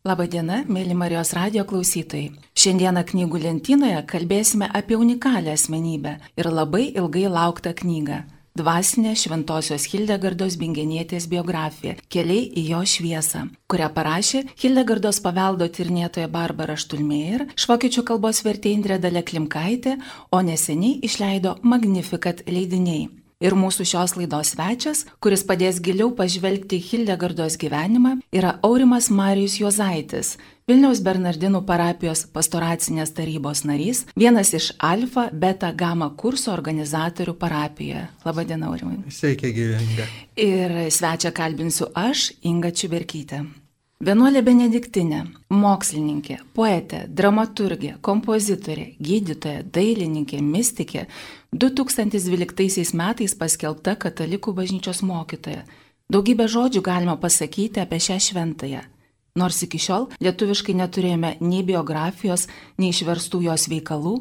Labadiena, mėly Marijos radio klausytojai. Šiandieną knygų lentynoje kalbėsime apie unikalią asmenybę ir labai ilgai lauktą knygą - Dvasinė Šventojios Hildegardos Bingenietės biografija - Keliai į jo šviesą, kurią parašė Hildegardos paveldo tirnėtoja Barbara Štulmeier, iš vokiečių kalbos vertė Indrė Dalė Klimkaitė, o neseniai išleido Magnificat leidiniai. Ir mūsų šios laidos svečias, kuris padės giliau pažvelgti Hildegardos gyvenimą, yra Aurimas Marijus Juozaitis, Vilniaus Bernardinų parapijos pastoracinės tarybos narys, vienas iš Alfa Beta Gama kurso organizatorių parapijoje. Labadiena, Aurimai. Sveiki, gyvenime. Ir svečią kalbinsiu aš, Inga Čiuberkytė. Vienuolė Benediktinė, mokslininkė, poetė, dramaturgė, kompozitorė, gydytoja, dailininkė, mystikė, 2012 metais paskelbta katalikų bažnyčios mokytoja. Daugybę žodžių galima pasakyti apie šią šventąją. Nors iki šiol lietuviškai neturėjome nei biografijos, nei išverstų jos veikalų,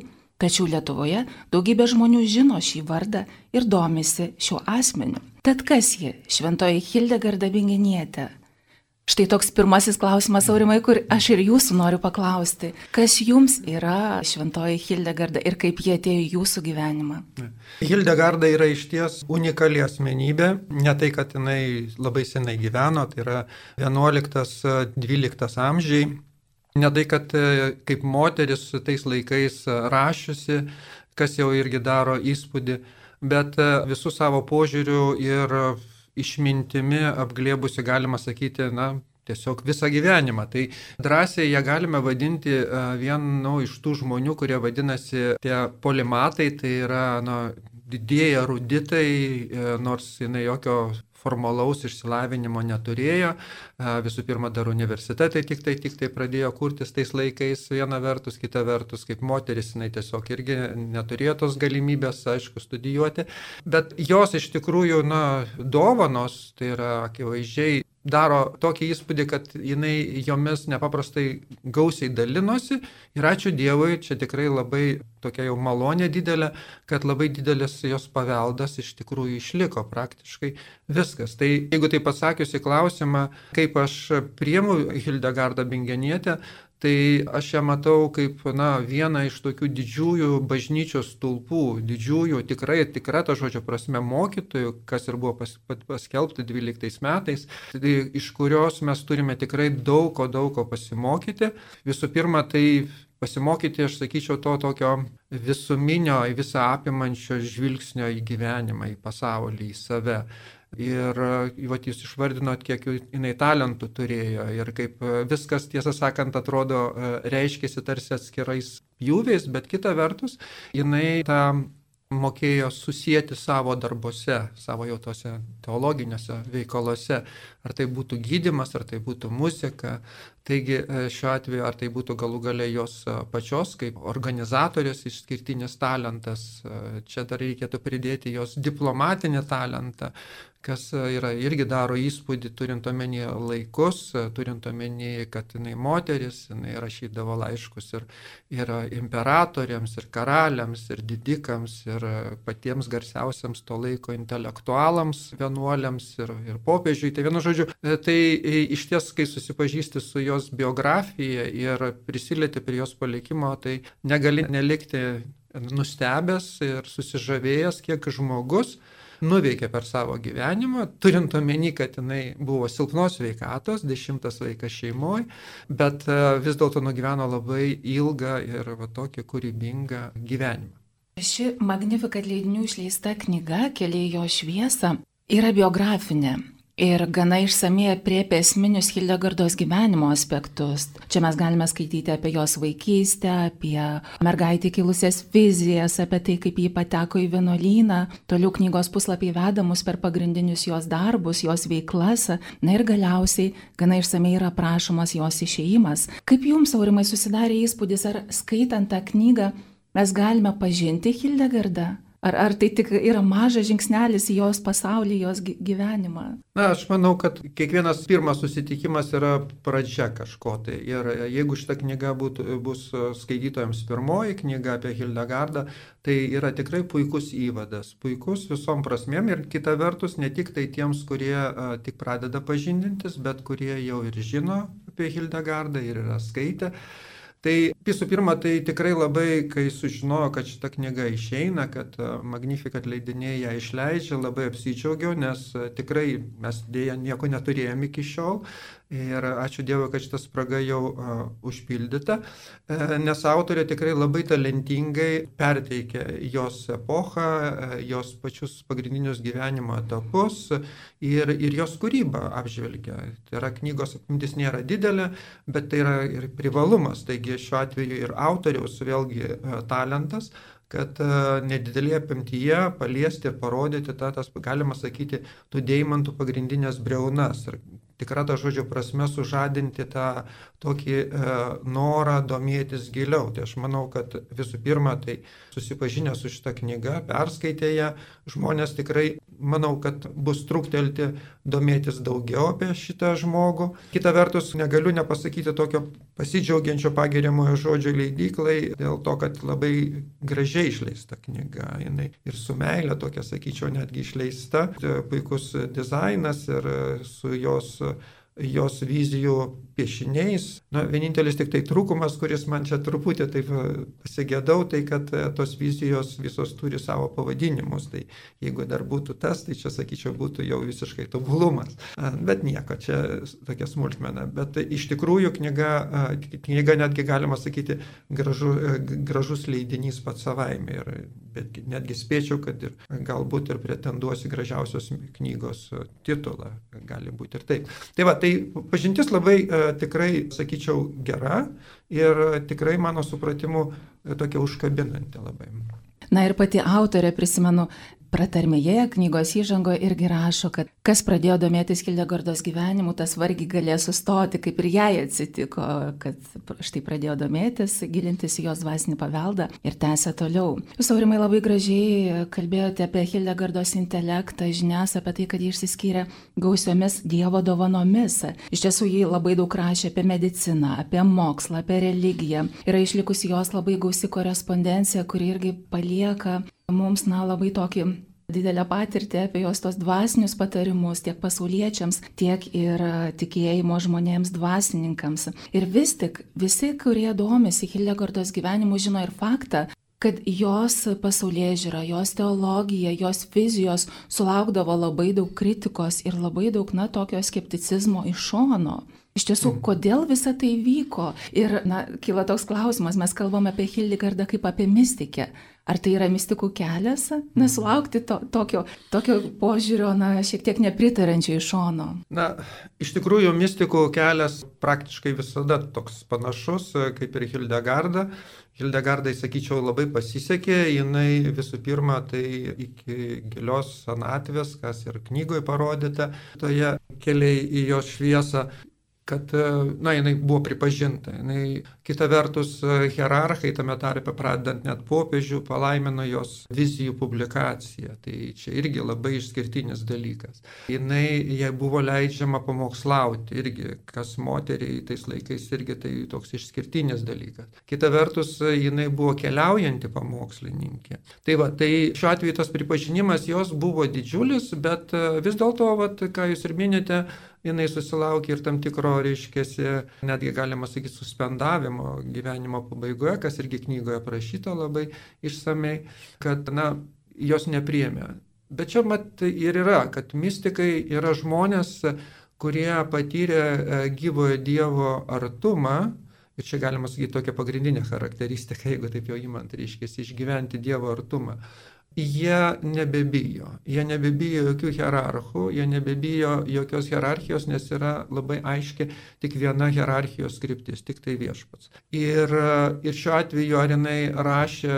tačiau Lietuvoje daugybė žmonių žino šį vardą ir domisi šiuo asmeniu. Tad kas ji, šventoji Hildegarda Bingenietė? Štai toks pirmasis klausimas, Aurimai, kur aš ir jūsų noriu paklausti. Kas jums yra šventoji Hildegarda ir kaip jie atėjo į jūsų gyvenimą? Hildegarda yra iš ties unikali asmenybė. Ne tai, kad jinai labai senai gyveno, tai yra 11-12 amžiai. Ne tai, kad e, kaip moteris tais laikais rašiusi, kas jau irgi daro įspūdį, bet e, visų savo požiūrių ir išmintimi apglėbusi, galima sakyti, na, tiesiog visą gyvenimą. Tai drąsiai ją galime vadinti vienu iš tų žmonių, kurie vadinasi tie polimatai, tai yra nu, didieji eruditai, e, nors jinai jokio formalaus išsilavinimo neturėjo. Visų pirma, dar universitetai tik tai, tik tai pradėjo kurtis tais laikais, viena vertus, kita vertus, kaip moteris, jinai tiesiog irgi neturėjo tos galimybės, aišku, studijuoti. Bet jos iš tikrųjų, na, dovanos, tai yra akivaizdžiai daro tokį įspūdį, kad jinai jomis nepaprastai gausiai dalinosi ir ačiū Dievui, čia tikrai labai tokia jau malonė didelė, kad labai didelis jos paveldas iš tikrųjų išliko praktiškai viskas. Tai jeigu tai pasakius į klausimą, kaip aš priemu Hildegardą Bingenietę, tai aš ją matau kaip na, vieną iš tokių didžiųjų bažnyčios stulpų, didžiųjų, tikrai, tikra to žodžio prasme, mokytojų, kas ir buvo pas, paskelbta 12 metais, tai iš kurios mes turime tikrai daug ko, daug ko pasimokyti. Visų pirma, tai pasimokyti, aš sakyčiau, to tokio visuminio, visą apimančio žvilgsnio į gyvenimą, į pasaulį, į save. Ir vat, jūs išvardinot, kiek jinai talentų turėjo ir kaip viskas, tiesą sakant, atrodo, reiškėsi tarsi atskirais pjūviais, bet kita vertus, jinai tą mokėjo susijęti savo darbuose, savo jau tose teologiniuose veikaluose, ar tai būtų gydimas, ar tai būtų muzika. Taigi šiuo atveju, ar tai būtų galų gale jos pačios kaip organizatorės išskirtinis talentas, čia dar reikėtų pridėti jos diplomatinį talentą, kas e, yra, irgi daro įspūdį, turint omeny laikus, e, turint omeny, kad jinai moteris, jinai rašydavo laiškus ir, ir imperatoriams, ir karaliams, ir didikams, ir patiems garsiausiams to laiko intelektualams, vienuoliams ir, ir popiežiui. Tai vienu žodžiu, e, tai iš ties, kai susipažįsti su jos biografija ir prisilieti prie jos palikimo, tai negali nelikti nustebęs ir susižavėjęs, kiek žmogus nuveikė per savo gyvenimą, turint omeny, kad jinai buvo silpnos veikatos, dešimtas vaikas šeimoje, bet e, vis dėlto nugyveno labai ilgą ir va, tokį kūrybingą gyvenimą. Ši Magnificat leidinių išleista knyga Keliai jo šviesą yra biografinė ir gana išsamei apriepia esminius Hildegardos gyvenimo aspektus. Čia mes galime skaityti apie jos vaikystę, apie mergaitį kilusias vizijas, apie tai, kaip ji pateko į vienuolyną, toliau knygos puslapiai veda mus per pagrindinius jos darbus, jos veiklas, na ir galiausiai gana išsamei yra aprašomas jos išėjimas. Kaip jums, aurimai, susidarė įspūdis, ar skaitant tą knygą mes galime pažinti Hildegardą? Ar, ar tai tik yra mažas žingsnelis į jos pasaulį, jos gyvenimą? Na, aš manau, kad kiekvienas pirmas susitikimas yra pradžia kažko. Tai. Ir jeigu šita knyga būtų, bus skaitytojams pirmoji knyga apie Hildegardą, tai yra tikrai puikus įvadas, puikus visom prasmėm ir kita vertus ne tik tai tiems, kurie a, tik pradeda pažindintis, bet kurie jau ir žino apie Hildegardą ir yra skaitę. Tai visų pirma, tai tikrai labai, kai sužinojo, kad šita knyga išeina, kad e, Magnificat leidiniai ją išleidžia, labai apsidžiaugiau, nes e, tikrai mes dėja nieko neturėjome iki šiol. Ir ačiū Dievui, kad šita spraga jau uh, užpildyta, uh, nes autorė tikrai labai talentingai perteikė jos epochą, uh, jos pačius pagrindinius gyvenimo etapus ir, ir jos kūrybą apžvelgia. Tai yra knygos apimtis nėra didelė, bet tai yra ir privalumas. Taigi šiuo atveju ir autoriaus vėlgi uh, talentas kad nedidelėje apimtyje paliesti ir parodyti tą, tas, galima sakyti, tų deimantų pagrindinės breunas. Ir tikra to žodžio prasme sužadinti tą tokį e, norą domėtis giliau. Tai aš manau, kad visų pirma, tai susipažinę su šitą knygą, perskaitę ją, žmonės tikrai, manau, kad bus truktelti domėtis daugiau apie šitą žmogų. Kita vertus, negaliu nepasakyti tokio pasidžiaugiančio pagiriamojo žodžio leidyklai, dėl to, kad labai gražiai išleista knyga. Jinai ir su meilė tokia, sakyčiau, netgi išleista. Puikus dizainas ir su jos jos vizijų piešiniais. Na, vienintelis tik tai trūkumas, kuris man čia truputį taip e, pasigėdau, tai kad e, tos vizijos visos turi savo pavadinimus. Tai jeigu dar būtų tas, tai čia, sakyčiau, būtų jau visiškai tobulumas. Bet nieko, čia tokia smulkmena. Bet iš tikrųjų knyga, knyga netgi galima sakyti gražu, e, gražus leidinys pats savaime. Ir, bet netgi spėčiau, kad ir galbūt ir pretenduosi gražiausios knygos titulą. Gali būti ir taip. Tai va, tai pažintis labai tikrai, sakyčiau, gera ir tikrai mano supratimu tokia užkabinanti labai. Na ir pati autorė, prisimenu, pratarmėje knygos įžangoje irgi rašo, kad kas pradėjo domėtis Hildegardos gyvenimu, tas vargiai galės sustoti, kaip ir jai atsitiko, kad štai pradėjo domėtis, gilintis į jos dvasinį paveldą ir tęsė toliau. Jūs, aurimai, labai gražiai kalbėjote apie Hildegardos intelektą, žinias apie tai, kad jį išsiskyrė gausiomis Dievo dovanomis. Iš tiesų, jį labai daug rašė apie mediciną, apie mokslą, apie religiją. Yra išlikusi jos labai gausi korespondencija, kuri irgi palieka mums, na, labai tokį didelę patirtį apie jos tos dvasinius patarimus tiek pasauliečiams, tiek ir tikėjimo žmonėms dvasininkams. Ir vis tik visi, kurie domisi Hildegardos gyvenimu, žino ir faktą, kad jos pasaulyje žiūra, jos teologija, jos vizijos sulaukdavo labai daug kritikos ir labai daug, na, tokio skepticizmo iš šono. Iš tiesų, mm. kodėl visa tai vyko? Ir, na, kyla toks klausimas, mes kalbame apie Hildegardą kaip apie mystikę. Ar tai yra mistikų kelias? Nesulaukti to, tokio, tokio požiūrio, na, šiek tiek nepritarančio iš šono. Na, iš tikrųjų, mistikų kelias praktiškai visada toks panašus kaip ir Hildegarda. Hildegardai, sakyčiau, labai pasisekė, jinai visų pirma, tai iki gilios senatvės, kas ir knygoje parodyta, toje keliai į jos šviesą, kad, na, jinai buvo pripažinta. Jinai, kita vertus, hierarchai tame tarpe, pradedant net popiežių, palaimino jos vizijų publikaciją. Tai čia irgi labai išskirtinis dalykas. Jinai, jai buvo leidžiama pamokslauti, irgi, kas moteriai tais laikais irgi tai toks išskirtinis dalykas. Kita vertus, jinai buvo keliaujanti pamokslininkė. Tai va, tai šiuo atveju tas pripažinimas jos buvo didžiulis, bet vis dėlto, ką jūs ir minėte, jinai susilaukė ir tam tikro, reiškėsi, netgi galima sakyti, suspendavimo gyvenimo pabaigoje, kas irgi knygoje aprašyta labai išsamei, kad, na, jos nepriemė. Bet čia mat ir yra, kad mystikai yra žmonės, kurie patyrė e, gyvojo Dievo artumą, ir čia galima sakyti tokia pagrindinė charakteristika, jeigu taip jau įmant, reiškia, išgyventi Dievo artumą jie nebebijo. Jie nebebijo jokių hierarchų, jie nebebijo jokios hierarchijos, nes yra labai aiški tik viena hierarchijos skriptis, tik tai viešpats. Ir, ir šiuo atveju ar jinai rašė,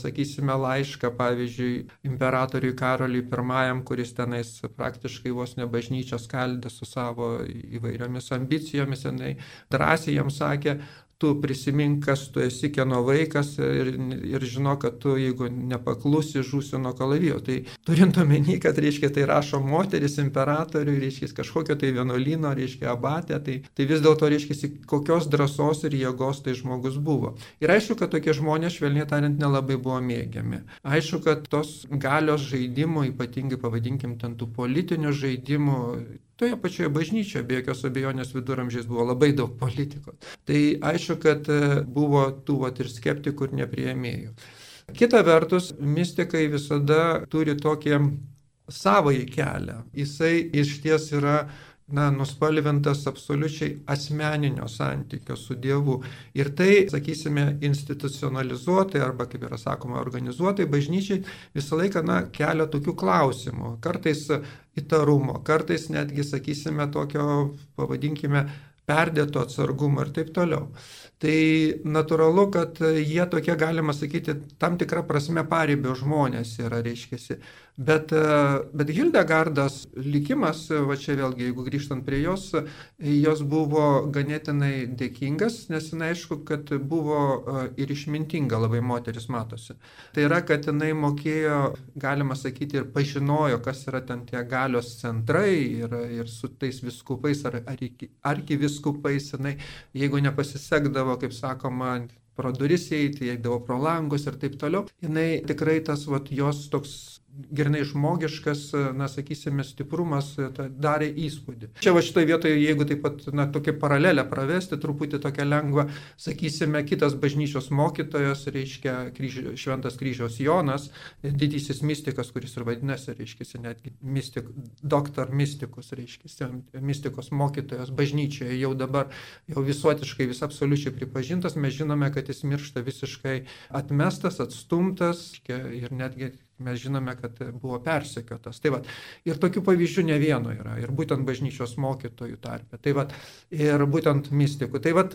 sakysime, laišką, pavyzdžiui, imperatoriui Karoliui I, kuris tenais praktiškai vos ne bažnyčią skaldė su savo įvairiomis ambicijomis, jinai drąsiai jam sakė, tu prisimink, kas tu esi, kieno vaikas ir, ir žino, kad tu, jeigu nepaklusi, žūsi nuo kalavijo. Tai turint omeny, kad, reiškia, tai rašo moteris imperatoriui, reiškia, kažkokio tai vienuolino, reiškia, abatė, tai, tai vis dėlto, reiškia, kokios drąsos ir jėgos tai žmogus buvo. Ir aišku, kad tokie žmonės, švelniai tariant, nelabai buvo mėgiami. Aišku, kad tos galios žaidimų, ypatingai pavadinkim ten tų politinių žaidimų, Toje pačioje bažnyčioje, be jokios abejonės viduramžiais buvo labai daug politikos. Tai aišku, kad e, buvo tų vat, ir skeptikų, ir nepriemėjų. Kita vertus, mystikai visada turi tokį savąjį kelią. Jisai iš ties yra na, nuspalvintas absoliučiai asmeninio santykio su Dievu. Ir tai, sakysime, institucionalizuotai arba, kaip yra sakoma, organizuotai bažnyčiai visą laiką na, kelia tokių klausimų. Kartais įtarumo, kartais netgi, sakysime, tokio, pavadinkime, perdėto atsargumo ir taip toliau. Tai natūralu, kad jie tokie, galima sakyti, tam tikrą prasme paribio žmonės yra, reiškia. Bet, bet Hildegardas likimas, va čia vėlgi, jeigu grįžtant prie jos, jos buvo ganėtinai dėkingas, nes jinai aišku, kad buvo ir išmintinga labai moteris matosi. Tai yra, kad jinai mokėjo, galima sakyti, ir pažinojo, kas yra ten tie galios centrai ir, ir su tais viskupais ar, ar arkiviskupais, jinai, jeigu nepasisekdavo, kaip sakoma, pro duris eiti, eidavo pro langus ir taip toliau, jinai tikrai tas, vat, jos toks grinai žmogiškas, na, sakysime, stiprumas darė įspūdį. Čia va šitoje vietoje, jeigu taip pat, na, tokia paralelė pravesti, truputį tokia lengva, sakysime, kitas bažnyčios mokytojas, reiškia kryž, Šventas kryžiaus Jonas, didysis mystikas, kuris ir vadinasi, reiškia, netgi mistik, doktor mystikus, reiškia, mystikos mokytojas bažnyčioje jau dabar, jau visuotiškai, vis absoliučiai pripažintas, mes žinome, kad jis miršta visiškai atmestas, atstumtas ir netgi mes žinome, kad buvo persekiotas. Tai va, ir tokių pavyzdžių ne vieno yra, ir būtent bažnyčios mokytojų tarpe, tai va, ir būtent mystikų. Tai va,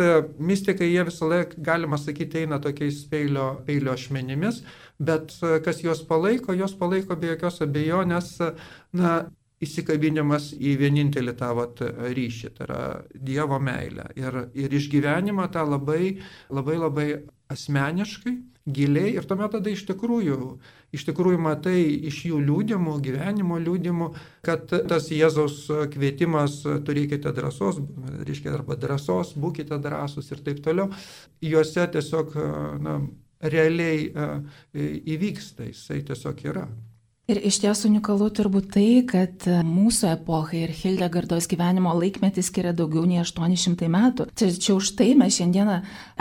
mystikai jie visą laiką, galima sakyti, eina tokiais peilio, peilio ašmenimis, bet kas juos palaiko, juos palaiko be jokios abejonės, na, įsikabinimas į vienintelį tą vat, ryšį, tai yra Dievo meilę ir, ir išgyvenimą tą labai, labai, labai asmeniškai, giliai ir tuomet tada iš tikrųjų, iš tikrųjų matai iš jų liūdimų, gyvenimo liūdimų, kad tas Jėzaus kvietimas turėkite drąsos, reiškia arba drąsos, būkite drąsus ir taip toliau, juose tiesiog na, realiai įvyksta, jisai tiesiog yra. Ir iš ties unikalu turbūt tai, kad mūsų epochai ir Hildegardos gyvenimo laikmetis skiria daugiau nei 800 metų. Tačiau už tai mes šiandieną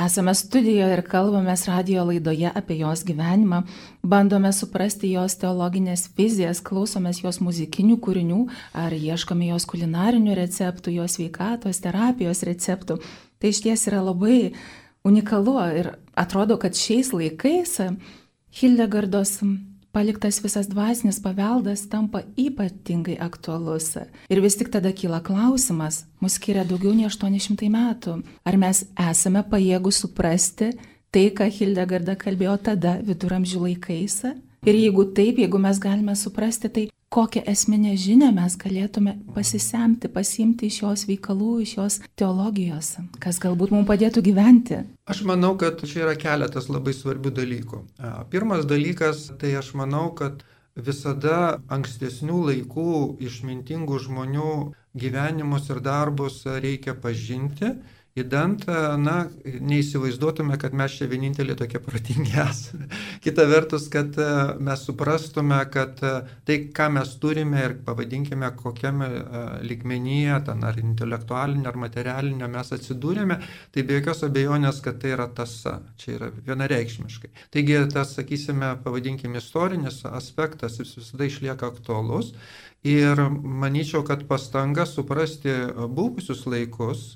esame studijoje ir kalbamės radio laidoje apie jos gyvenimą, bandome suprasti jos teologinės vizijas, klausomės jos muzikinių kūrinių ar ieškome jos kulinarinių receptų, jos veikatos, terapijos receptų. Tai iš ties yra labai unikalu ir atrodo, kad šiais laikais Hildegardos paliktas visas dvasinis paveldas tampa ypatingai aktualus. Ir vis tik tada kyla klausimas, mus skiria daugiau nei 800 metų. Ar mes esame pajėgus suprasti tai, ką Hildegarda kalbėjo tada viduramžių laikais? Ir jeigu taip, jeigu mes galime suprasti, tai kokią esminę žinią mes galėtume pasisemti, pasimti iš jos veikalų, iš jos teologijos, kas galbūt mums padėtų gyventi. Aš manau, kad čia yra keletas labai svarbių dalykų. Pirmas dalykas, tai aš manau, kad visada ankstesnių laikų išmintingų žmonių gyvenimus ir darbus reikia pažinti Įdant, na, neįsivaizduotume, kad mes čia vieninteliai tokie protingi esame. Kita vertus, kad e, mes suprastume, kad e, tai, ką mes turime ir pavadinkime kokiame e, likmenyje, ten ar intelektualinė, ar materialinė mes atsidūrėme, tai be jokios abejonės, kad tai yra tasa. Čia yra vienareikšmiškai. Taigi tas, sakysime, pavadinkime istorinis aspektas jis visada išlieka aktualus. Ir manyčiau, kad pastanga suprasti buvusius laikus,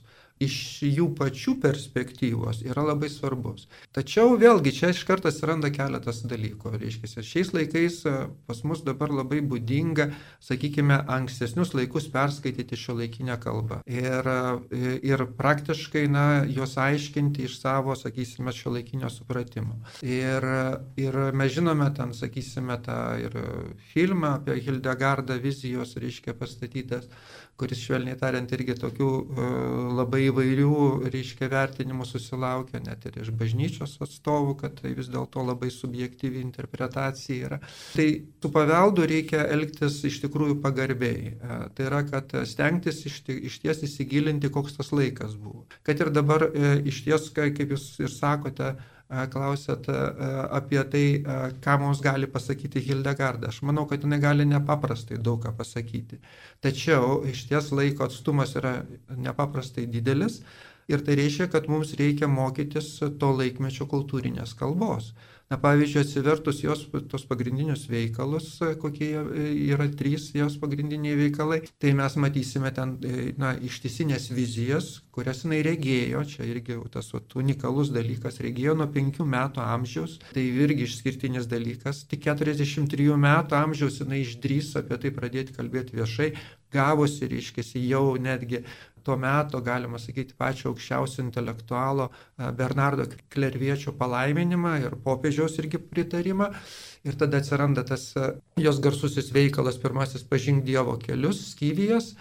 iš jų pačių perspektyvos yra labai svarbus. Tačiau vėlgi čia iš karto atsiranda keletas dalykų. Reiškia, šiais laikais e, pas mus dabar labai būdinga, sakykime, ankstesnius laikus perskaityti šio laikinę kalbą ir, e, ir praktiškai na, juos aiškinti iš savo, sakysime, šio laikinio supratimo. Ir, ir mes žinome ten, sakysime, tą ir filmą apie Hildegardą vizijos, reiškia, pastatytas kuris švelniai tariant irgi tokių e, labai įvairių, reiškia, vertinimų susilaukia net ir iš bažnyčios atstovų, kad tai vis dėlto labai subjektyvi interpretacija yra. Tai su paveldu reikia elgtis iš tikrųjų pagarbiai. E, tai yra, kad stengtis iš, iš ties įsigilinti, koks tas laikas buvo. Kad ir dabar e, iš ties, kaip jūs ir sakote, klausėt apie tai, ką mums gali pasakyti Hildegarda. Aš manau, kad jinai gali nepaprastai daug ką pasakyti. Tačiau iš ties laiko atstumas yra nepaprastai didelis ir tai reiškia, kad mums reikia mokytis to laikmečio kultūrinės kalbos. Na, pavyzdžiui, atsivertus jos tos pagrindinius veikalus, kokie yra trys jos pagrindiniai veikalai, tai mes matysime ten na, ištisinės vizijas, kurias jinai regėjo, čia irgi tas vat, unikalus dalykas, regėjo nuo penkių metų amžiaus, tai irgi išskirtinis dalykas, tik 43 metų amžiaus jinai išdrys apie tai pradėti kalbėti viešai, gavosi, reiškia, jau netgi tuo metu, galima sakyti, pačio aukščiausio intelektualo e, Bernardo Klerviečio palaiminimą ir popiežiaus irgi pritarimą. Ir tada atsiranda tas e, jos garsusis veikalas, pirmasis pažink Dievo kelius, skyvijas,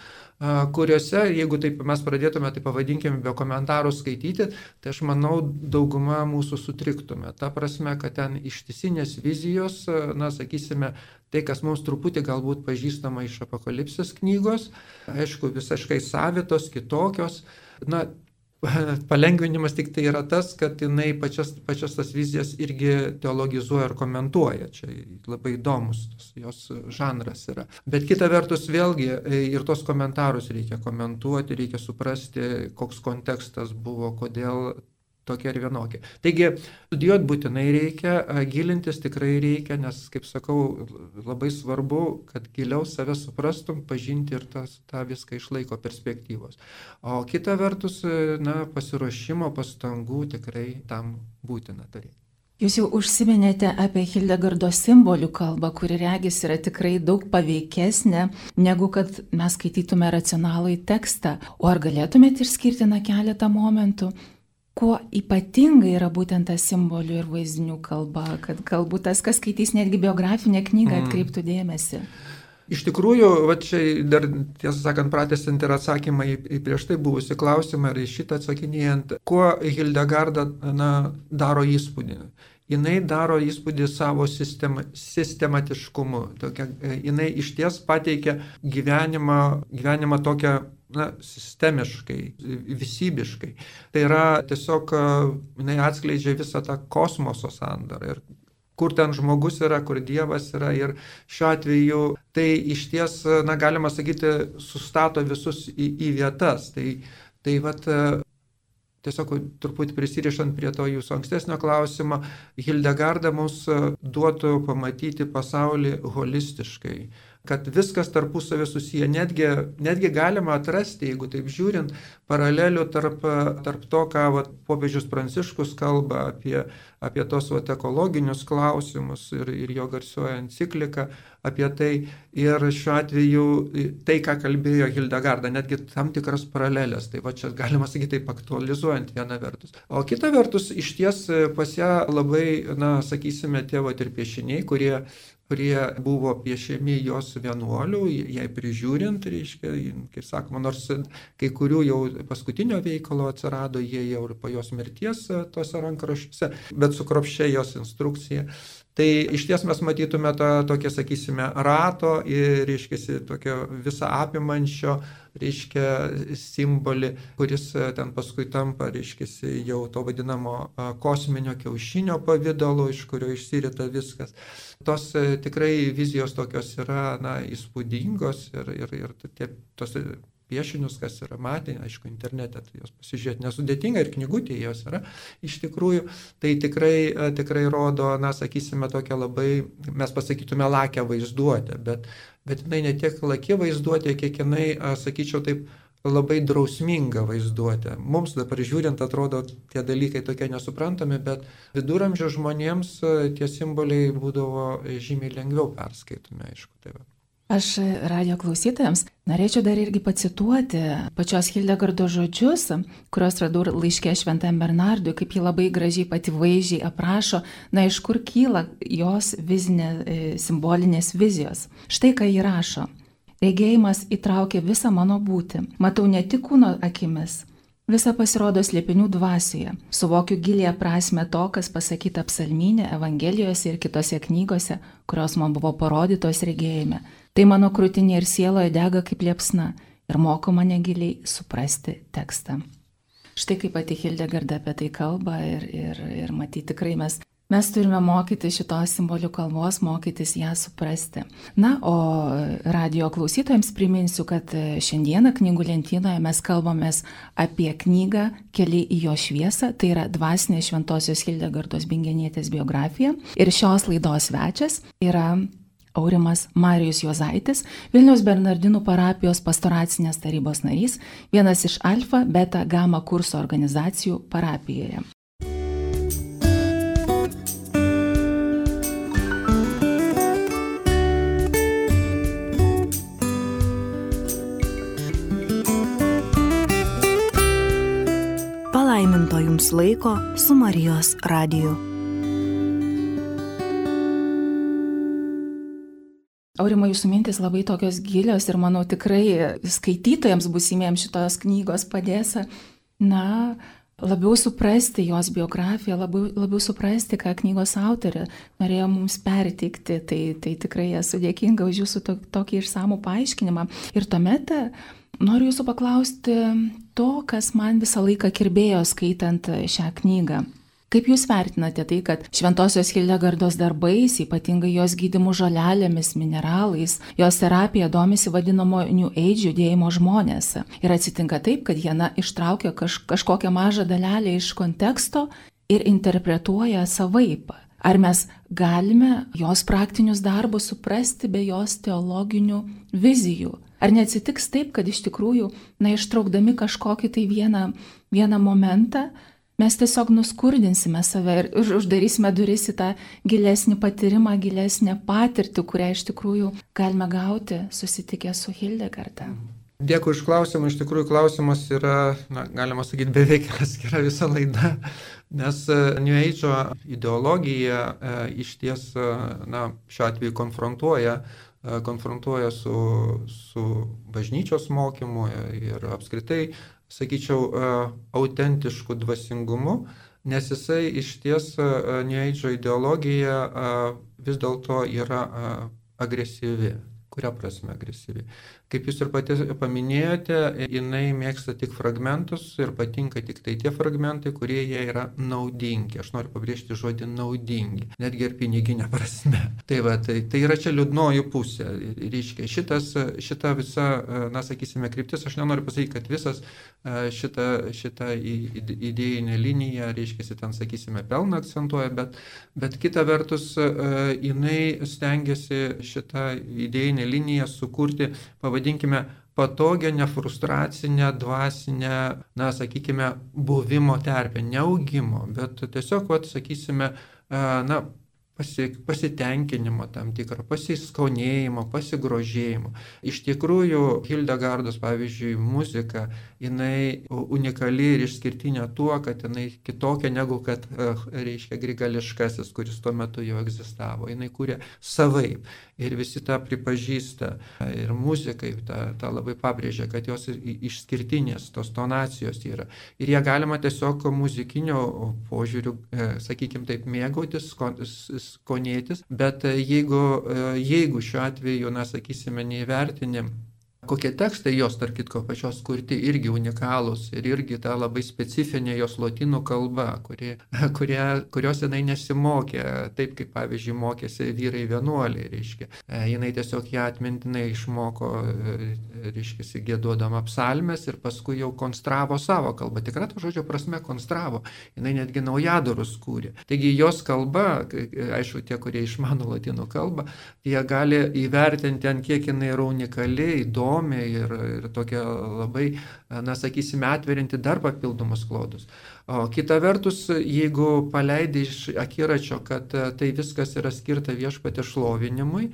kuriuose, jeigu taip mes pradėtume, tai pavadinkime, be komentarų skaityti, tai aš manau, dauguma mūsų sutriktume. Ta prasme, kad ten ištisinės vizijos, na, sakysime, tai, kas mums truputį galbūt pažįstama iš apokalipsės knygos, aišku, visiškai savitos, kitokios, na, palengvinimas tik tai yra tas, kad jinai pačias, pačias tas vizijas irgi teologizuoja ir komentuoja. Čia labai įdomus jos žanras yra. Bet kita vertus vėlgi e, ir tos komentarus reikia komentuoti, reikia suprasti, koks kontekstas buvo, kodėl tokia ir vienokia. Taigi, studijuoti būtinai reikia, gilintis tikrai reikia, nes, kaip sakau, labai svarbu, kad giliau save suprastum, pažinti ir tas, tą viską išlaiko perspektyvos. O kita vertus, na, pasiruošimo pastangų tikrai tam būtina turėti. Jūs jau užsiminėte apie Hildegardo simbolių kalbą, kuri regis yra tikrai daug paveikesnė, negu kad mes skaitytume racionalų į tekstą. O ar galėtumėte išskirti na keletą momentų, kuo ypatinga yra būtent ta simbolių ir vaizdinių kalba, kad galbūt tas, kas skaitys netgi biografinę knygą, mm. atkreiptų dėmesį. Iš tikrųjų, va čia dar, tiesą sakant, pratestant ir atsakymą į, į prieš tai buvusi klausimą ir į šitą atsakinėjant, kuo Hildegarda na, daro įspūdį. Jis daro įspūdį savo sistema, sistematiškumu. Tokia, jinai iš ties pateikia gyvenimą, gyvenimą tokią na, sistemiškai, visybiškai. Tai yra tiesiog, jinai atskleidžia visą tą kosmoso sandarą ir kur ten žmogus yra, kur Dievas yra ir šiuo atveju tai iš ties, na, galima sakyti, sustato visus į, į vietas. Tai, tai vat, tiesiog truputį prisirišant prie to jūsų ankstesnio klausimo, Hildegarda mums duotų pamatyti pasaulį holistiškai kad viskas tarpusavė susiję. Netgi, netgi galima atrasti, jeigu taip žiūrint, paralelių tarp, tarp to, ką vat, popiežius Pranciškus kalba apie, apie tos vat, ekologinius klausimus ir, ir jo garsioja enciklika apie tai. Ir šiuo atveju tai, ką kalbėjo Hildegarda, netgi tam tikras paralelės. Tai va čia galima sakyti taip aktualizuojant vieną vertus. O kita vertus, iš ties pas ją labai, na, sakysime, tėvo ir piešiniai, kurie kurie buvo piešiami jos vienuolių, jai prižiūrint, reiškia, kaip sakoma, nors kai kurių jau paskutinio veikalo atsirado, jie jau ir po jos mirties tose rankraščiuose, bet su kropščia jos instrukcija. Tai iš ties mes matytume tą tokią, sakysime, rato ir, reiškia, tokio visą apimančio, reiškia, simbolį, kuris ten paskui tampa, reiškia, jau to vadinamo kosminio kiaušinio pavydalu, iš kurio išsirita viskas. Tos tikrai vizijos tokios yra, na, įspūdingos ir, ir, ir tie, tos piešinius, kas yra matę, aišku, internete, tai jos pasižiūrėti nesudėtinga ir knygutėje jos yra. Iš tikrųjų, tai tikrai, e, tikrai rodo, na, sakysime, tokią labai, mes pasakytume, lakę vaizduotę, bet, bet jinai ne tiek lakė vaizduotė, kiek jinai, sakyčiau, taip labai drausminga vaizduotė. Mums dabar žiūrint atrodo tie dalykai tokie nesuprantami, bet viduramžių žmonėms e, tie simboliai būdavo žymiai lengviau perskaitomi, aišku. Tai va. Aš radio klausytojams norėčiau dar irgi pacituoti pačios Hildegardo žodžius, kuriuos radau laiškė Šventam Bernardui, kaip ji labai gražiai pati vaizdžiai aprašo, na iš kur kyla jos vizinė, e, simbolinės vizijos. Štai ką ji rašo. Regėjimas įtraukia visą mano būtį. Matau ne tik kūno akimis, Visa pasirodo slėpinių dvasioje. Suvokiu gilėje prasme to, kas pasakyta psalminė, evangelijose ir kitose knygose, kurios man buvo parodytos regėjime. Tai mano krūtinė ir sieloje dega kaip liepsna ir moko mane giliai suprasti tekstą. Štai kaip pati Hildegarda apie tai kalba ir, ir, ir matyti tikrai mes Mes turime mokyti šitos simbolių kalbos, mokytis ją suprasti. Na, o radio klausytojams priminsiu, kad šiandieną knygų lentynoje mes kalbamės apie knygą Keli į jo šviesą, tai yra dvasinė Šventojios Hildegardos Bingenietės biografija. Ir šios laidos svečias yra Aurimas Marijus Juozaitis, Vilniaus Bernardinų parapijos pastoracinės tarybos narys, vienas iš Alfa Beta Gama kurso organizacijų parapijoje. Jums laiko su Marijos radiju. Aurimo jūsų mintis labai tokios gilios ir manau tikrai skaitytojams busimiems šitos knygos padės, na, labiau suprasti jos biografiją, labiau, labiau suprasti, ką knygos autorė norėjo mums perteikti. Tai, tai tikrai esu dėkinga už jūsų to, tokį išsamų paaiškinimą. Ir tuomet Noriu jūsų paklausti to, kas man visą laiką kirbėjo skaitant šią knygą. Kaip Jūs vertinate tai, kad Šventojios Hildegardos darbais, ypatingai jos gydimų žolelėmis, mineralais, jos terapija domisi vadinamo New Age judėjimo žmonės. Ir atsitinka taip, kad jie na, ištraukia kaž, kažkokią mažą dalelę iš konteksto ir interpretuoja savaip. Ar mes galime jos praktinius darbus suprasti be jos teologinių vizijų? Ar neatsitiks taip, kad iš tikrųjų, na, ištraukdami kažkokį tai vieną, vieną momentą, mes tiesiog nuskurdinsime save ir uždarysime duris į tą gilesnį patyrimą, gilesnę patirtį, kurią iš tikrųjų galime gauti susitikę su Hildegarda. Dėkui iš klausimą, iš tikrųjų klausimas yra, na, galima sakyti, beveik atskira visa laida, nes e, New Age ideologija e, iš ties, e, na, šiuo atveju konfrontuoja konfrontuoja su, su bažnyčios mokymu ir apskritai, sakyčiau, e, autentišku dvasingumu, nes jisai iš ties e, Neidžio ideologija vis dėlto yra agresyvi. Kuria prasme agresyvi? Kaip jūs ir pati paminėjote, jinai mėgsta tik fragmentus ir patinka tik tai tie fragmentai, kurie jie yra naudingi. Aš noriu pabrėžti žodį naudingi, netgi ir piniginė prasme. Tai, va, tai, tai yra čia liūdnoji pusė. Reiškia, šitas, šita visa, na, sakysime, kryptis, aš nenoriu pasakyti, kad visas šita, šita idėjinė linija, reiškia, ten, sakysime, pelną akcentuoja, bet, bet kita vertus, jinai stengiasi šitą idėjinę liniją sukurti, pavadinti, pavadinkime, patogią, nefrustracinę, dvasinę, na, sakykime, buvimo terpę, neaugimo, bet tiesiog, vat, sakysime, na, pasi, pasitenkinimo tam tikrą, pasiskonėjimo, pasigrožėjimo. Iš tikrųjų, Hildegardos, pavyzdžiui, muzika, jinai unikali ir išskirtinė tuo, kad jinai kitokia negu kad, reiškia, grigališkasis, kuris tuo metu jau egzistavo. Jinai kūrė savaip ir visi tą pripažįsta. Ir muzikai tą, tą labai pabrėžia, kad jos išskirtinės, tos tonacijos yra. Ir jie galima tiesiog muzikinio požiūrių, e, sakykime taip, mėgautis, skonėtis, bet jeigu, e, jeigu šiuo atveju, na, sakysime, neįvertinim Kokie tekstai jos, tarp kitko, pačios kurti irgi unikalūs ir irgi ta labai specifinė jos lotynų kalba, kuri, kurie, kurios jinai nesimokė, taip kaip pavyzdžiui mokėsi vyrai vienuoliai, reiškia. E, jinai tiesiog ją atmintinai išmoko, e, reiškia, gėduodama psalmes ir paskui jau konstravo savo kalbą. Tikrai to žodžio prasme konstravo. Jinai netgi naujadarus kūrė. Taigi jos kalba, aišku, tie, kurie išmano lotynų kalbą, jie gali įvertinti, ant kiek jinai yra unikali, įdomi įdomi ir, ir tokia labai, na, sakysime, atverinti dar papildomus klodus. O kita vertus, jeigu paleidai iš akiračio, kad e, tai viskas yra skirta viešpatė šlovinimui e,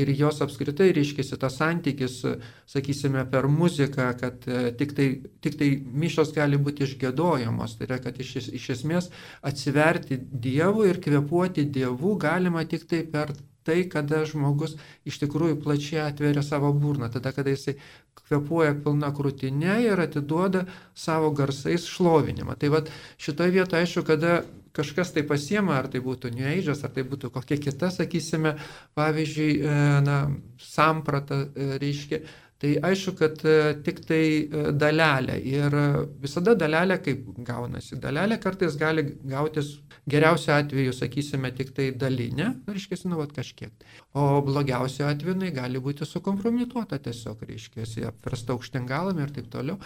ir jos apskritai reiškėsi tas santykis, sakysime, per muziką, kad e, tik tai, tik tai mišos gali būti išgėdojamos, tai yra, kad iš, iš esmės atsiverti Dievui ir kvepuoti Dievu galima tik tai per tai, kada žmogus iš tikrųjų plačiai atveria savo burną, tada, kada jisai kvepuoja pilna krūtinė ir atiduoda savo garsais šlovinimą. Tai vad šitoje vietoje, aišku, kada kažkas tai pasiema, ar tai būtų New Age'as, ar tai būtų kokia kita, sakysime, pavyzdžiui, e, na, samprata, e, reiškia, Tai aišku, kad e, tik tai dalelė ir visada dalelė, kaip gaunasi, dalelė kartais gali gautis Geriausiu atveju, sakysime, tik tai dalinė, reiškia, nu, vat, kažkiek. O blogiausiu atveju jinai gali būti sukompromituota tiesiog, reiškia, apversta aukštingalami ir taip toliau.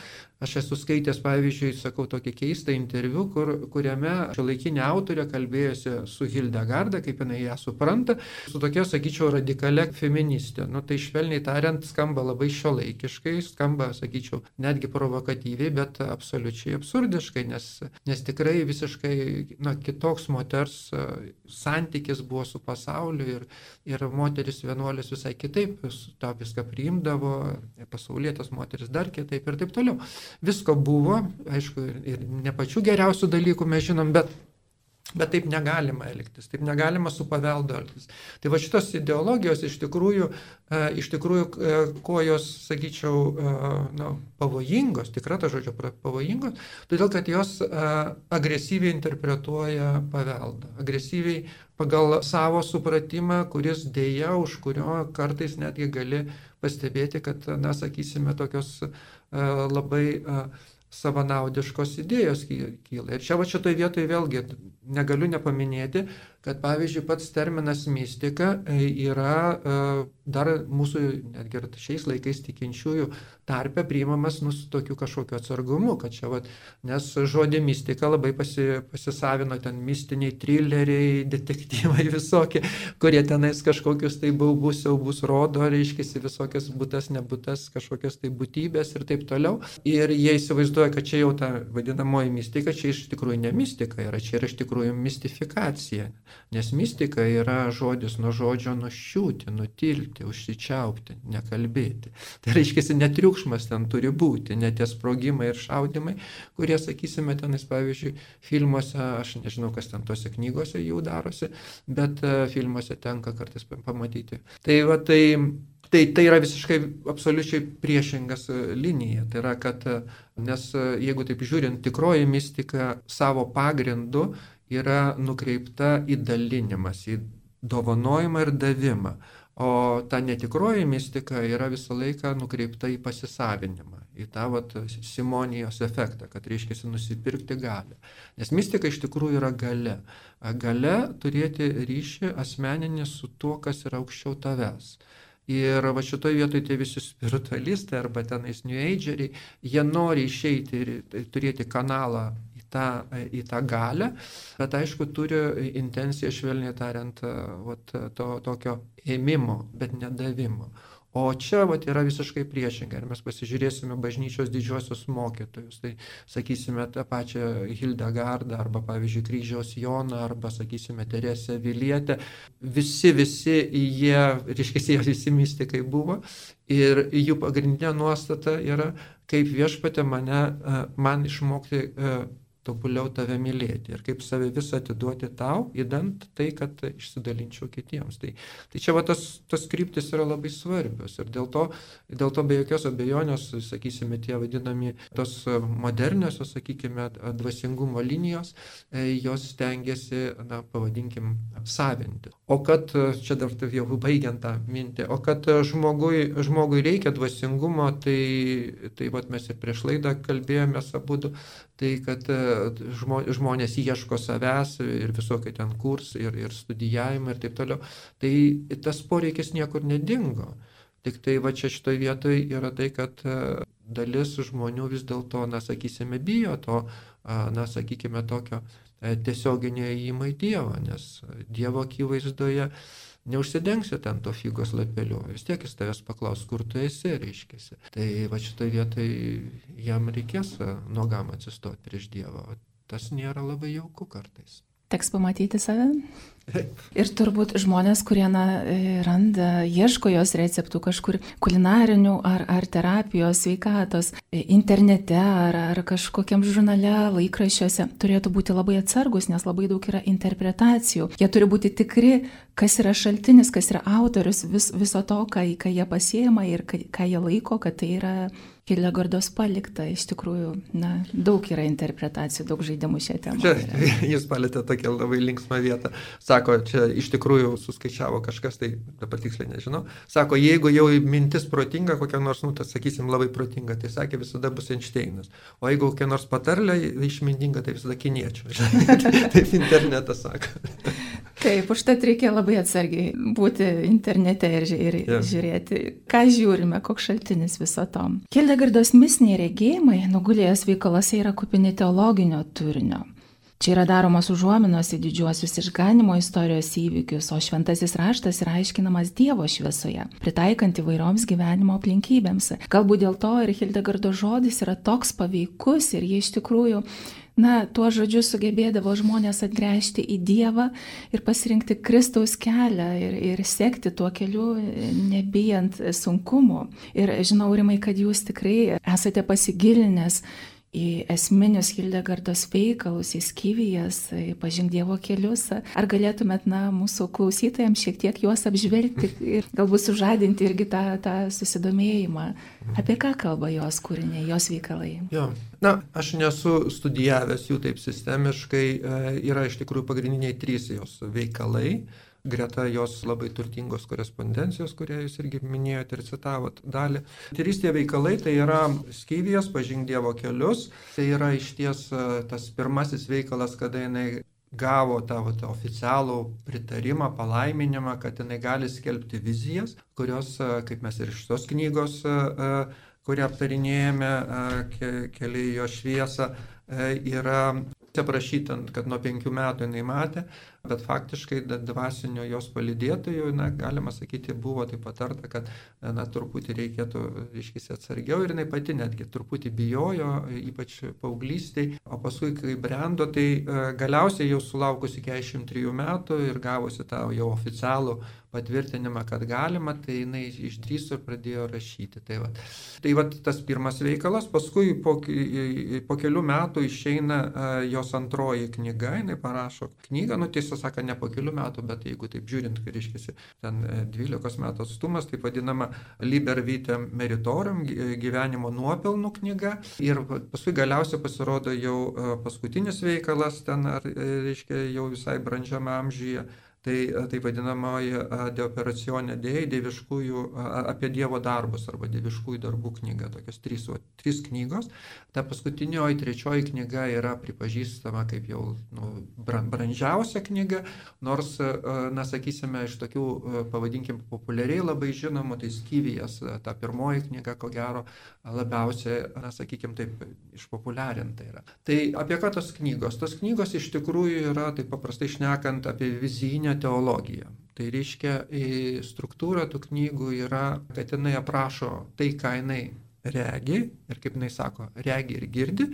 Aš esu skaitęs, pavyzdžiui, sakau, tokį keistą interviu, kur, kuriame šiuolaikinė autorė kalbėjosi su Hildegarda, kaip jinai ją supranta, su tokia, sakyčiau, radikalia feministė. Nu, tai švelniai tariant, skamba labai šiuolaikiškai, skamba, sakyčiau, netgi provokatyviai, bet absoliučiai absurdiškai, nes, nes tikrai visiškai, na, kito toks moters e, santykis buvo su pasauliu ir, ir moteris vienuolis visai kitaip tą viską priimdavo, pasaulietės moteris dar kitaip ir taip toliau. Visko buvo, aišku, ir ne pačių geriausių dalykų mes žinom, bet Bet taip negalima elgtis, taip negalima su paveldu elgtis. Tai va šitos ideologijos iš tikrųjų, e, iš tikrųjų e, kuo jos, sakyčiau, e, na, pavojingos, tikra ta žodžio pavojingos, todėl kad jos agresyviai interpretuoja paveldą, agresyviai pagal savo supratimą, kuris dėja, už kurio kartais netgi gali pastebėti, kad, na, sakysime, tokios labai savanaudiškos idėjos kyla. Ir čia va šitoje vietoje vėlgi negaliu nepaminėti, kad pavyzdžiui pats terminas mistika e, yra e, dar mūsų, netgi ir šiais laikais tikinčiųjų tarpe priimamas nu, su tokiu kažkokiu atsargumu, kad čia, vat, nes žodį mistika labai pasi, pasisavino ten mistiniai trileriai, detektyvai visokie, kurie tenais kažkokius tai baubus siaubus rodo, reiškia visokias būtas, nebūtas, kažkokias tai būtybės ir taip toliau. Ir jie įsivaizduoja, kad čia jau ta vadinamoji mistika, čia iš tikrųjų ne mistika yra, čia yra iš tikrųjų mistifikacija. Nes mistika yra žodis nuo žodžio nuščiūti, nutilti, užsičiaupti, nekalbėti. Tai reiškia, netriukšmas ten turi būti, net tie sprogimai ir šaudimai, kurie, sakysime, tenais, pavyzdžiui, filmuose, aš nežinau, kas ten tose knygose jau darosi, bet e, filmuose tenka kartais pamatyti. Tai va tai Tai, tai yra visiškai absoliučiai priešingas e, linija. Tai yra, kad, e, nes jeigu taip žiūrint, tikroji mistika savo pagrindu yra nukreipta į dalinimas, į dovanojimą ir davimą. O ta netikroji mistika yra visą laiką nukreipta į pasisavinimą, į tą vat, simonijos efektą, kad reiškia nusipirkti galę. Nes mistika iš tikrųjų yra gale. Gale turėti ryšį asmeninį su tuo, kas yra aukščiau tavęs. Ir va šitoje vietoje tie visi spiritualistai arba tenais New Ageriai, jie nori išeiti ir turėti kanalą tą, į tą galę, bet aišku turi intenciją, švelniai tariant, vat, to tokio ėmimo, bet nedavimo. O čia vat, yra visiškai priešingai. Ir mes pasižiūrėsime bažnyčios didžiosios mokytojus. Tai sakysime tą pačią Hildegardą arba, pavyzdžiui, kryžiaus Joną arba, sakysime, Teresę Vilietę. Visi, visi jie, reiškia, jie visi mystikai buvo. Ir jų pagrindinė nuostata yra, kaip viešpatė mane, man išmokti tobuliau tave mylėti ir kaip save visą atiduoti tau, įdant tai, kad išsidalinčiau kitiems. Tai, tai čia va tas, tas kryptis yra labai svarbios ir dėl to, dėl to be jokios abejonės, sakysime, tie vadinami tos moderniosios, sakykime, dvasingumo linijos, e, jos stengiasi, na, pavadinkim, savinti. O kad, čia dar jau baigiant tą mintį, o kad žmogui, žmogui reikia dvasingumo, tai, tai vat mes ir prieš laidą kalbėjomės abu, tai kad žmonės ieško savęs ir visokie ten kurs ir, ir studijavimai ir taip toliau, tai tas poreikis niekur nedingo. Tik tai va čia šitoje vietoje yra tai, kad e, dalis žmonių vis dėlto, na, sakysime, bijo to, na, sakykime, tokio e, tiesioginio įėjimo į Dievą, nes Dievo akivaizdoje neužsidengsi ten to figos lapeliu, vis tiek jis tavęs paklaus, kur tu esi, reiškėsi. Tai va šitoje vietoje jam reikės nuogam atsistoti prieš Dievą, o tas nėra labai jauku kartais. Teks pamatyti save. Ir turbūt žmonės, kurie na, e, randa, ieško jos receptų kažkur kulinarinių ar, ar terapijos, sveikatos, e, internete ar, ar kažkokiam žurnale, laikraščiuose, turėtų būti labai atsargus, nes labai daug yra interpretacijų. Jie turi būti tikri, kas yra šaltinis, kas yra autorius vis, viso to, ką, ką jie pasiema ir ką, ką jie laiko, kad tai yra Hildegardos palikta, iš tikrųjų, na, daug yra interpretacijų, daug žaidimų šią temą. Čia jūs palėtė tokią labai linksmą vietą. Sako, čia iš tikrųjų suskaičiavo kažkas, tai dabar tiksliai nežinau. Sako, jeigu jau mintis protinga, kokia nors, nu, tas sakysim, labai protinga, tai sakė, visada bus Einšteinas. O jeigu kokia nors patarlė išmintinga, tai visada kiniečių. Taip internetas sako. Taip, užtat reikia labai atsargiai būti internete ir, ir yeah. žiūrėti, ką žiūrime, koks šaltinis viso to. Hildegardos misiniai regėjimai nugulėjęs veikalose yra kupini teologinio turinio. Čia yra daromos užuominos į didžiuosius išganimo istorijos įvykius, o šventasis raštas yra aiškinamas Dievo šviesoje, pritaikant įvairioms gyvenimo aplinkybėms. Galbūt dėl to ir Hildegardo žodis yra toks paveikus ir jie iš tikrųjų na, tuo žodžiu sugebėdavo žmonės atgręžti į Dievą ir pasirinkti Kristaus kelią ir, ir sekti tuo keliu, nebijant sunkumų. Ir žinau, Rimai, kad jūs tikrai esate pasigilinęs į esminius Hildegardos veikalus, į skyvijas, pažink Dievo kelius. Ar galėtumėt, na, mūsų klausytojams šiek tiek juos apžvelgti ir galbūt sužadinti irgi tą, tą susidomėjimą, apie ką kalba jos kūriniai, jos veikalai? Jo. Na, aš nesu studijavęs jų taip sistemiškai, e, yra iš tikrųjų pagrindiniai trys jos veikalai greta jos labai turtingos korespondencijos, kurią jūs irgi minėjote ir citavot dalį. Trys tie veikalai tai yra Skyvijos, pažink Dievo kelius, tai yra iš ties e, tas pirmasis veikalas, kada jinai gavo tą vat, oficialų pritarimą, palaiminimą, kad jinai gali skelbti vizijas, kurios, e, kaip mes ir iš tos knygos, e, kurią aptarinėjame, keli jo šviesą, yra aprašyta, kad nuo penkių metų jinai matė, bet faktiškai dvasinio jos palidėtojų, na, galima sakyti, buvo taip patarta, kad, na, truputį reikėtų, iškisi atsargiau ir jinai pati netgi truputį bijojo, ypač paauglystiai, o paskui, kai brendo, tai e, galiausiai jau sulaukusi 43 metų ir gavusi tą jau oficialų patvirtinimą, kad galima, tai jinai išdryso ir pradėjo rašyti. Tai, va. tai va, tas pirmas veikalas, paskui po, po kelių metų išeina jos antroji knyga, jinai parašo knygą, nu tiesą sakant, ne po kelių metų, bet jeigu taip žiūrint, kai reiškia, ten 12 e, metų atstumas, tai vadinama Liber Vitae Meritorium gyvenimo nuopelnų knyga. Ir paskui galiausiai pasirodo jau uh, paskutinis veikalas, ten, e, reiškia, jau visai brandžiame amžyje tai taip vadinamoji deoperacionė dėjai, dieviškųjų, apie Dievo darbus arba dieviškųjų darbų knyga, tokios trys, o, trys knygos. Ta paskutinioji, trečioji knyga yra pripažįstama kaip jau nu, brandžiausia knyga, nors, na, sakysime, iš tokių, pavadinkim, populiariai labai žinomų, tai Skyvijas, ta pirmoji knyga, ko gero, labiausiai, na, sakykim, taip išpopuliarinta yra. Tai apie ką tos knygos? Tos knygos iš tikrųjų yra, taip paprastai šnekant, apie vizinę teologiją. Tai reiškia, struktūra tų knygų yra, kad jinai aprašo tai, ką jinai regi ir kaip jinai sako, regi ir girdi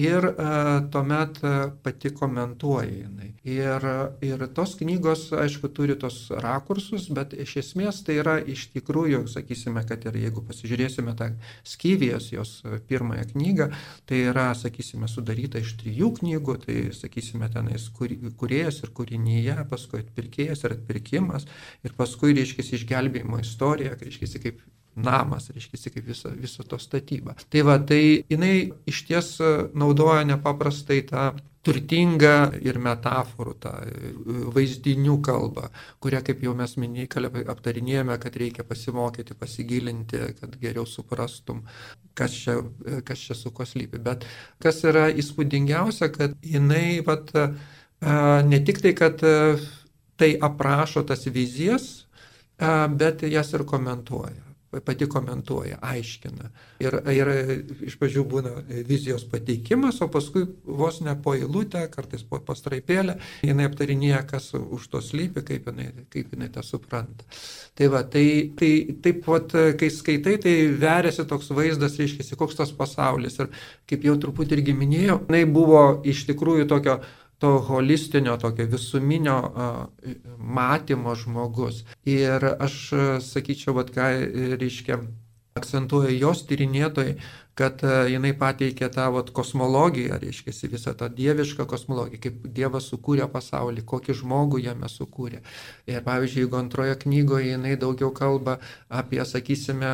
ir uh, tuomet uh, pati komentuoja jinai. Ir, ir tos knygos, aišku, turi tos rakursus, bet iš esmės tai yra iš tikrųjų, sakysime, kad ir jeigu pasižiūrėsime tą Skyvijos, jos pirmąją knygą, tai yra, sakysime, sudaryta iš trijų knygų, tai, sakysime, tenais kur, kuriejas ir kūrinyje, paskui atpirkėjas ir atpirkimas, ir paskui, reiškia, išgelbėjimo istorija, reiškia, kaip namas, reiškia, kaip viso, viso to statyba. Tai va, tai jinai iš ties e, naudoja nepaprastai tą turtingą ir metaforų, tą e, vaizdinių kalbą, kurią, kaip jau mes minėjai, aptarinėjome, kad reikia pasimokyti, pasigilinti, kad geriau suprastum, kas čia, e, kas čia su ko slypi. Bet kas yra įspūdingiausia, kad jinai, vat, ne tik tai, kad tai aprašo tas vizijas, bet jas ir komentuoja pati komentuoja, aiškina. Ir, ir iš pradžių būna vizijos pateikimas, o paskui vos ne po eilutę, kartais po pastraipėlę, jinai aptarinėja, kas už to slypi, kaip jinai, kaip jinai tą supranta. Tai va, tai, tai taip pat, kai skaitai, tai veriasi toks vaizdas, reiškia, koks tas pasaulis. Ir kaip jau truputį irgi minėjau, jinai buvo iš tikrųjų tokio to holistinio, tokio visuminio matymo žmogus. Ir aš sakyčiau, vad ką reiškia akcentuoja jos tyrinėtojai, kad e, jinai pateikė tą vat, kosmologiją, reiškia visą tą dievišką kosmologiją, kaip Dievas sukūrė pasaulį, kokį žmogų jame sukūrė. Ir pavyzdžiui, jeigu antroje knygoje jinai daugiau kalba apie, sakysime,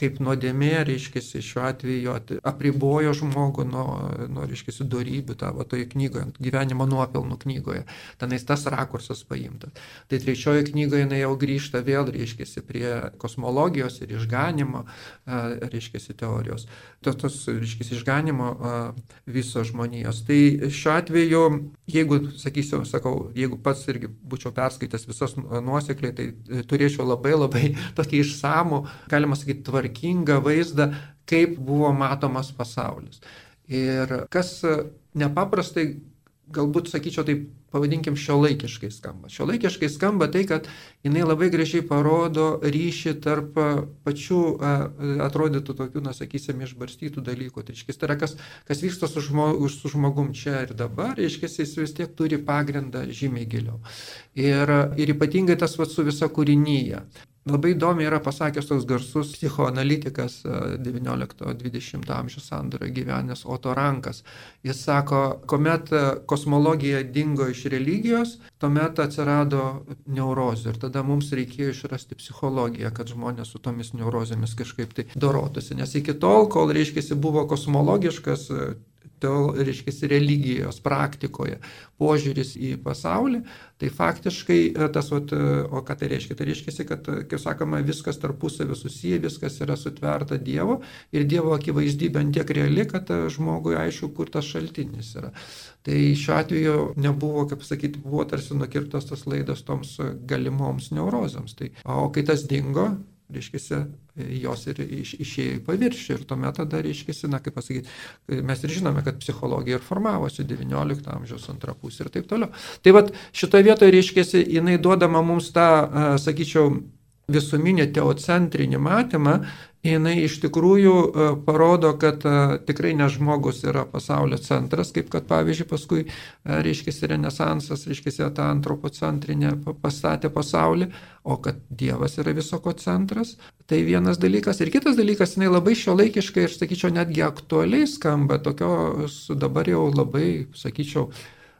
kaip nuodėmė, reiškia, šiuo atveju apribojo žmogų nuo, nuo reiškia, darybių, tavo toje knygoje, gyvenimo nuopelnų knygoje. Tenais tas rakursas paimtas. Tai trečioje knygoje jinai jau grįžta vėl, reiškia, prie kosmologijos ir išganimo, reiškia, teorijos tos, tos reiškia, išganimo viso žmonijos. Tai šiuo atveju, jeigu, sakysiu, sakau, jeigu pats irgi būčiau perskaitęs visas nuosekliai, tai e, turėčiau labai labai tokį išsamų, galima sakyti, tvarkingą vaizdą, kaip buvo matomas pasaulis. Ir kas nepaprastai galbūt sakyčiau taip, pavadinkim, šiuolaikiškai skamba. Šiuolaikiškai skamba tai, kad jinai labai gražiai parodo ryšį tarp pačių, atrodytų tokių, na, sakysim, išbarstytų dalykų. Tai reiškia, tai yra kas, kas vyksta su, žmo, su žmogum čia ir dabar, reiškia, jis vis tiek turi pagrindą žymiai giliau. Ir, ir ypatingai tas vad su visa kūrinyje. Labai įdomiai yra pasakęs toks garsus psichoanalitikas 19-20 e, amžiaus sandūrio gyvenęs Oto Rankas. Jis sako, kuomet e, kosmologija dingo iš religijos, tuomet atsirado neurozė ir tada mums reikėjo išrasti psichologiją, kad žmonės su tomis neurozėmis kažkaip tai dorotųsi. Nes iki tol, kol, reiškia, buvo kosmologiškas to, reiškia, religijos praktikoje požiūris į pasaulį, tai faktiškai e, tas, vat, e, o ką tai reiškia? Tai reiškia, kad, e, kaip sakoma, viskas tarpusavį susiję, viskas yra sutverta Dievo ir Dievo akivaizdybė ant tiek reali, kad žmogui aišku, kur tas šaltinis yra. Tai šiuo atveju nebuvo, kaip sakyti, buvo tarsi nukirtas tas laidas toms galimoms neurozėms. Tai, o kai tas dingo, reiškia, jos ir iš, išėjo į paviršių. Ir tuomet tada, reiškia, na, kaip pasakyti, mes ir žinome, kad psichologija ir formavosi XIX amžiaus antrą pusę ir taip toliau. Tai vad šitoje vietoje, reiškia, jinai duodama mums tą, sakyčiau, visuminį teocentrinį matymą, jinai iš tikrųjų e, parodo, kad e, tikrai ne žmogus yra pasaulio centras, kaip kad pavyzdžiui paskui, e, reiškia, renesansas, reiškia, tą antropocentrinę pastatė pasaulį, o kad Dievas yra visoko centras. Tai vienas dalykas. Ir kitas dalykas, jinai labai šiuolaikiškai ir, sakyčiau, netgi aktualiai skamba, tokios dabar jau labai, sakyčiau,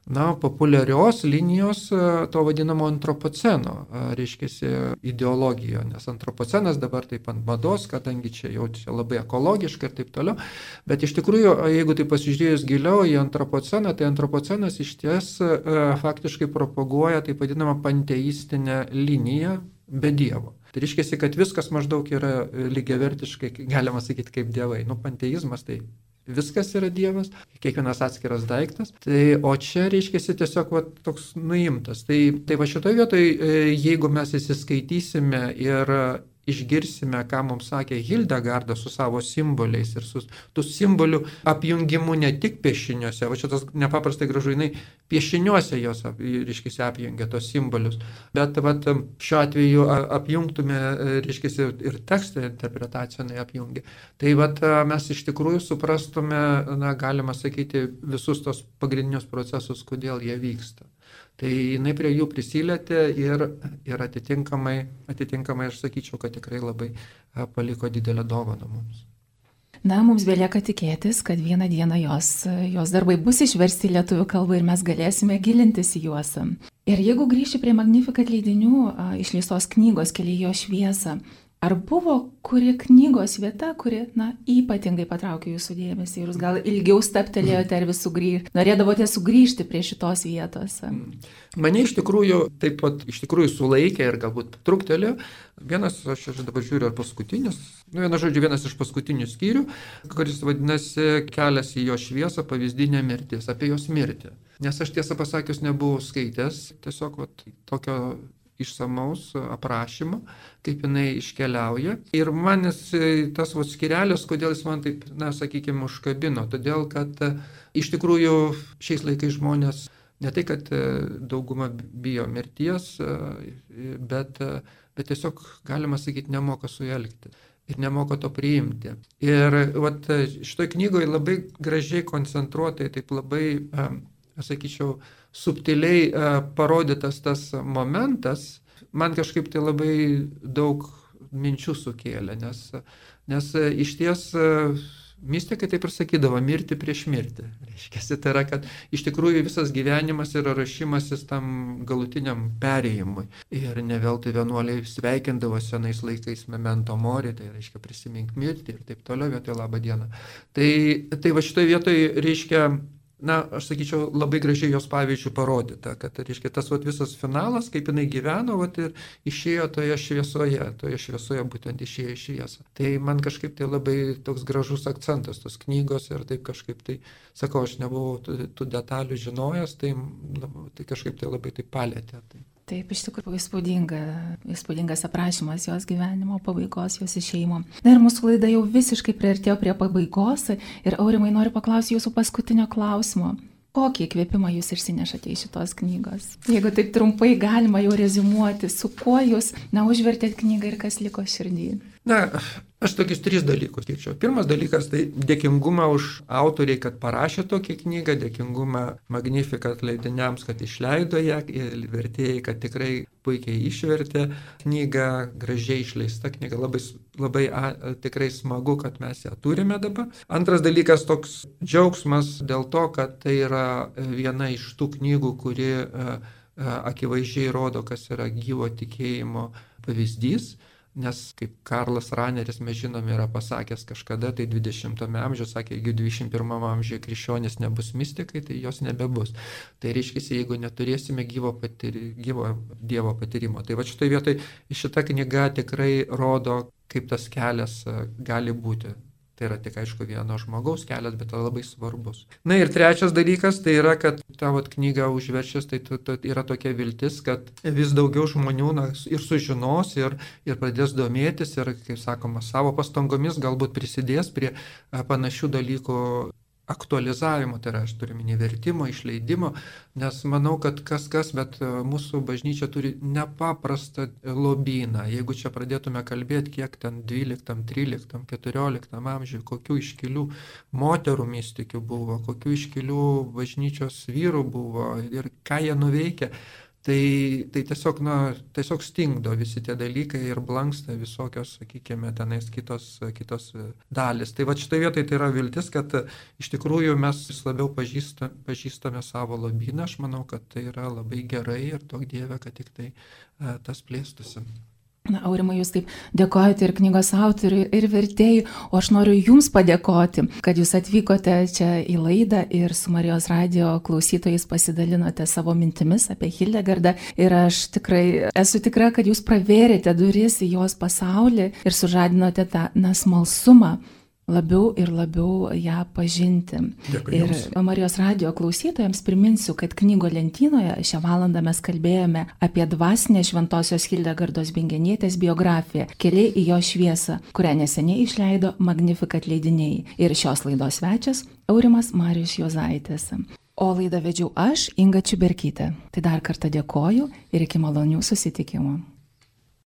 na, populiarios linijos e, to vadinamo antropoceno, e, reiškia, ideologija, nes antropocenas dabar taip ant mados, kadangi čia jau čia labai ekologiška ir taip toliau, bet iš tikrųjų, jeigu tai pasižiūrėjus giliau į antropoceną, tai antropocenas iš ties e, faktiškai propaguoja taip vadinamą panteistinę liniją be Dievo. Tai reiškia, kad viskas maždaug yra lygiavertiškai, galima sakyti, kaip dievai. Nu, panteizmas tai viskas yra Dievas, kiekvienas atskiras daiktas. Tai, o čia reiškia tiesiog va, toks nuimtas. Tai, tai va šitoje vietoje, jeigu mes įsiskaitysime ir išgirsime, ką mums sakė Hildegarda su savo simboliais ir su tų simbolių apjungimu ne tik piešiniuose, o šitas nepaprastai gražu, jinai piešiniuose jos, reiškia, apjungia tos simbolius, bet vat, šiuo atveju apjungtume, reiškia, ir tekstą interpretaciją apjungia. Tai vat, mes iš tikrųjų suprastume, na, galima sakyti, visus tos pagrindinius procesus, kodėl jie vyksta. Tai jinai prie jų prisilietė ir, ir atitinkamai, atitinkamai aš sakyčiau, kad tikrai labai paliko didelę dovaną mums. Na, mums belieka tikėtis, kad vieną dieną jos, jos darbai bus išversti į lietuvių kalbą ir mes galėsime gilintis į juos. Ir jeigu grįši prie Magnificat leidinių išleistos knygos Kelyjo šviesą, Ar buvo kuri knygos vieta, kuri, na, ypatingai patraukė jūsų dėmesį ir jūs gal ilgiau staptelėjote ar vis sugrįžti, norėdavote sugrįžti prie šitos vietos? Mm. Mane iš tikrųjų taip pat, iš tikrųjų sulaikė ir galbūt truktelė. Vienas, aš dabar žiūriu, ar paskutinis, nu, vienas žodžiu, vienas iš paskutinių skyrių, kuris vadinasi Kelias į jo šviesą, pavyzdinė mirtis, apie jos mirtį. Nes aš tiesą pasakius nebuvau skaitęs, tiesiog vat, tokio išsamaus aprašymo, kaip jinai iškeliauja. Ir man tas vos skirelis, kodėl jis man taip, na, sakykime, užkabino. Todėl, kad e, iš tikrųjų šiais laikais žmonės ne tai, kad e, dauguma bijo mirties, e, bet, bet tiesiog, galima sakyti, nemoka su juo elgti. Ir nemoka to priimti. Ir vat, šitoje knygoje labai gražiai koncentruotai, taip labai aš sakyčiau, subtiliai e, parodytas tas momentas, man kažkaip tai labai daug minčių sukėlė, nes, nes iš ties Mystikai taip ir sakydavo, mirti prieš mirtį. Reiškia, tai yra, kad iš tikrųjų visas gyvenimas yra rašymasis tam galutiniam perėjimui. Ir ne veltui vienuoliai sveikindavo senais laikais memento mori, tai reiškia prisimink mirtį ir taip toliau vietoj labą dieną. Tai, tai va šitoje vietoje reiškia na, aš sakyčiau, labai gražiai jos pavyzdžių parodyta, kad, reiškia, tas vat, visas finalas, kaip jinai gyveno, vat, ir išėjo toje šviesoje, toje šviesoje būtent išėjo į šviesą. Tai man kažkaip tai labai toks gražus akcentas tos knygos ir taip kažkaip tai, sakau, aš nebuvau tų, tų detalių žinojęs, tai, na, tai kažkaip tai labai tai palėtė. Tai. Taip, iš tikrųjų įspūdinga, įspūdingas aprašymas jos gyvenimo pabaigos, jos išeimo. Na ir mūsų laida jau visiškai priartėjo prie pabaigos ir Aurimai noriu paklausyti jūsų paskutinio klausimo. Kokį įkvėpimą jūs išsinešate iš šitos knygos? Jeigu taip trumpai galima jau rezimuoti, su kuo jūs, na, užvertėt knygą ir kas liko širdį? Na, Aš tokius tris dalykus skirčiau. Pirmas dalykas tai dėkingumą už autoriai, kad parašė tokią knygą, dėkingumą Magnificat leidiniams, kad išleido ją, vertėjai, kad tikrai puikiai išvertė knygą, gražiai išleista knyga, labai, labai a, tikrai smagu, kad mes ją turime dabar. Antras dalykas toks džiaugsmas dėl to, kad tai yra viena iš tų knygų, kuri a, a, akivaizdžiai rodo, kas yra gyvo tikėjimo pavyzdys Nes kaip Karlas Raneris, mes žinome, yra pasakęs kažkada, tai 20-ame amžiuje, sakė, jeigu 21-ame amžiuje krikščionis nebus mystikai, tai jos nebebus. Tai reiškia, jeigu neturėsime gyvo, patyri, gyvo Dievo patyrimo. Tai va šitoje vietoje šita knyga tikrai rodo, kaip tas kelias e, gali būti. Tai yra tik aišku vieno žmogaus kelias, bet tai labai svarbus. Na ir trečias dalykas tai yra, kad tavo knygą užverčias, tai tu, tu, yra tokia viltis, kad vis daugiau žmonių na, ir sužinos, ir, ir pradės domėtis, ir, kaip sakoma, savo pastangomis galbūt prisidės prie panašių dalykų aktualizavimo, tai yra aš turiu minį vertimo, išleidimo, nes manau, kad kas kas, bet e, mūsų bažnyčia turi nepaprastą lobyną. Jeigu čia pradėtume kalbėti, kiek ten 12, 13, 14 amžiuje, kokių iškilių moterų mystikių buvo, kokių iškilių bažnyčios vyrų buvo ir ką jie nuveikė, Tai, tai tiesiog, na, tiesiog stingdo visi tie dalykai ir blanksta visokios, sakykime, tenais kitos, kitos dalis. Tai va šitoje vietoje tai yra viltis, kad iš tikrųjų mes vis labiau pažįsta, pažįstame savo lobyną. Aš manau, kad tai yra labai gerai ir tok Dieve, kad tik tai tas plėstusi. Na, Aurima, jūs taip dėkojate ir knygos autoriui, ir vertėjui, o aš noriu Jums padėkoti, kad Jūs atvykote čia į laidą ir su Marijos radio klausytojais pasidalinote savo mintimis apie Hildegardą. Ir aš tikrai esu tikra, kad Jūs pravėrėte duris į jos pasaulį ir sužadinote tą nasmalsumą labiau ir labiau ją pažinti. Dėkui ir jums. Marijos radio klausytojams priminsiu, kad knygo lentynoje šią valandą mes kalbėjome apie dvasinę Šventojios Hildegardos Bingenietės biografiją Keliai į jo šviesą, kurią neseniai išleido Magnificat leidiniai. Ir šios laidos svečias Aurimas Marijus Jozaitis. O laidą vedžiau aš, Inga Čiuberkytė. Tai dar kartą dėkoju ir iki malonių susitikimų.